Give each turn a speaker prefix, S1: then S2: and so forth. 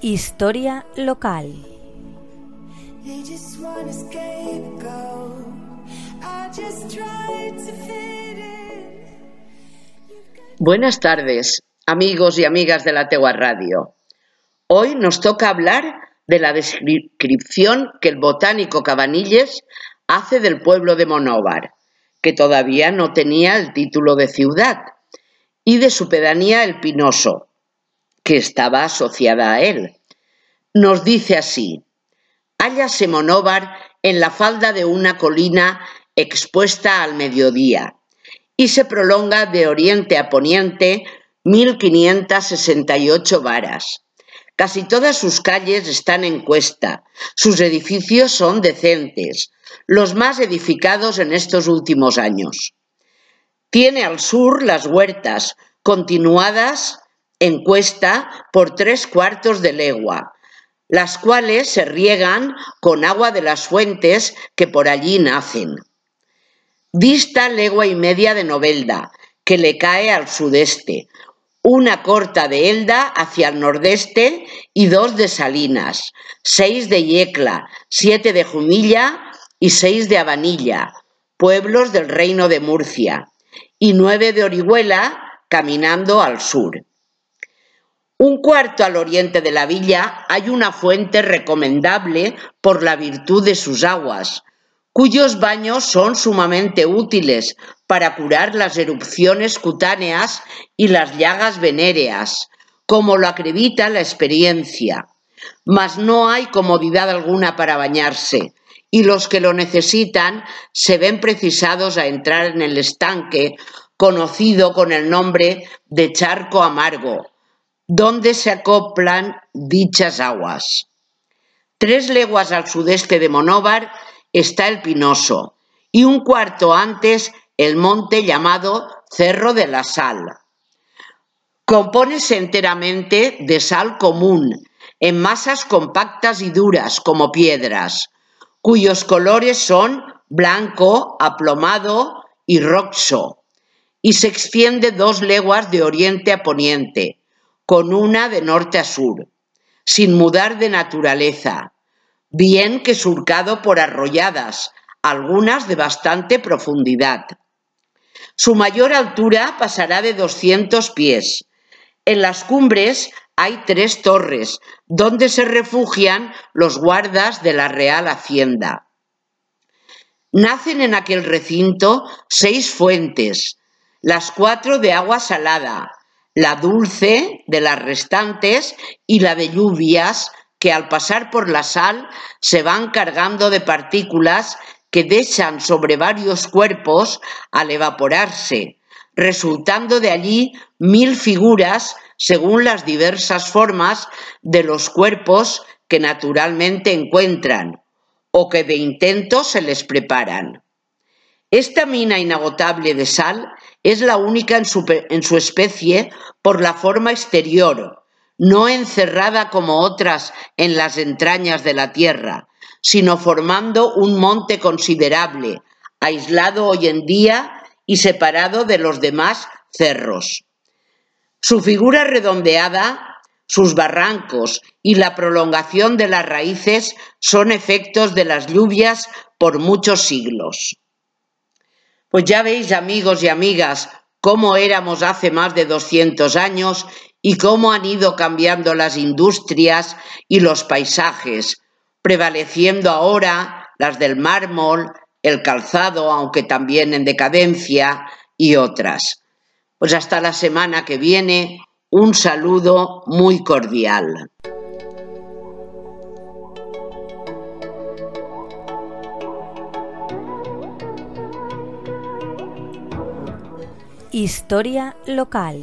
S1: Historia local.
S2: Buenas tardes, amigos y amigas de la Tegua Radio. Hoy nos toca hablar de la descripción que el botánico Cabanilles hace del pueblo de Monóvar, que todavía no tenía el título de ciudad, y de su pedanía El Pinoso, que estaba asociada a él. Nos dice así, hállase Monóvar en la falda de una colina expuesta al mediodía y se prolonga de oriente a poniente 1568 varas. Casi todas sus calles están en cuesta, sus edificios son decentes, los más edificados en estos últimos años. Tiene al sur las huertas, continuadas en cuesta por tres cuartos de legua, las cuales se riegan con agua de las fuentes que por allí nacen. Dista legua y media de Novelda, que le cae al sudeste, una corta de Elda hacia el nordeste y dos de Salinas, seis de Yecla, siete de Jumilla y seis de Abanilla, pueblos del reino de Murcia, y nueve de Orihuela, caminando al sur. Un cuarto al oriente de la villa hay una fuente recomendable por la virtud de sus aguas, cuyos baños son sumamente útiles para curar las erupciones cutáneas y las llagas venéreas, como lo acredita la experiencia. Mas no hay comodidad alguna para bañarse, y los que lo necesitan se ven precisados a entrar en el estanque conocido con el nombre de charco amargo, donde se acoplan dichas aguas. Tres leguas al sudeste de Monóvar está el Pinoso y un cuarto antes el monte llamado Cerro de la Sal. Compónese enteramente de sal común, en masas compactas y duras como piedras, cuyos colores son blanco, aplomado y roxo, y se extiende dos leguas de oriente a poniente, con una de norte a sur, sin mudar de naturaleza, bien que surcado por arrolladas, algunas de bastante profundidad. Su mayor altura pasará de 200 pies. En las cumbres hay tres torres, donde se refugian los guardas de la Real Hacienda. Nacen en aquel recinto seis fuentes, las cuatro de agua salada, la dulce de las restantes y la de lluvias que al pasar por la sal se van cargando de partículas que dejan sobre varios cuerpos al evaporarse, resultando de allí mil figuras según las diversas formas de los cuerpos que naturalmente encuentran o que de intento se les preparan. Esta mina inagotable de sal es la única en su, especie por la forma exterior, no encerrada como otras en las entrañas de la tierra, sino formando un monte considerable, aislado hoy en día y separado de los demás cerros. Su figura redondeada, sus barrancos y la prolongación de las raíces son efectos de las lluvias por muchos siglos. Pues ya veis, amigos y amigas, cómo éramos hace más de 200 años y cómo han ido cambiando las industrias y los paisajes, prevaleciendo ahora las del mármol, el calzado, aunque también en decadencia, y otras. Pues hasta la semana que viene, un saludo muy cordial.
S1: Historia local.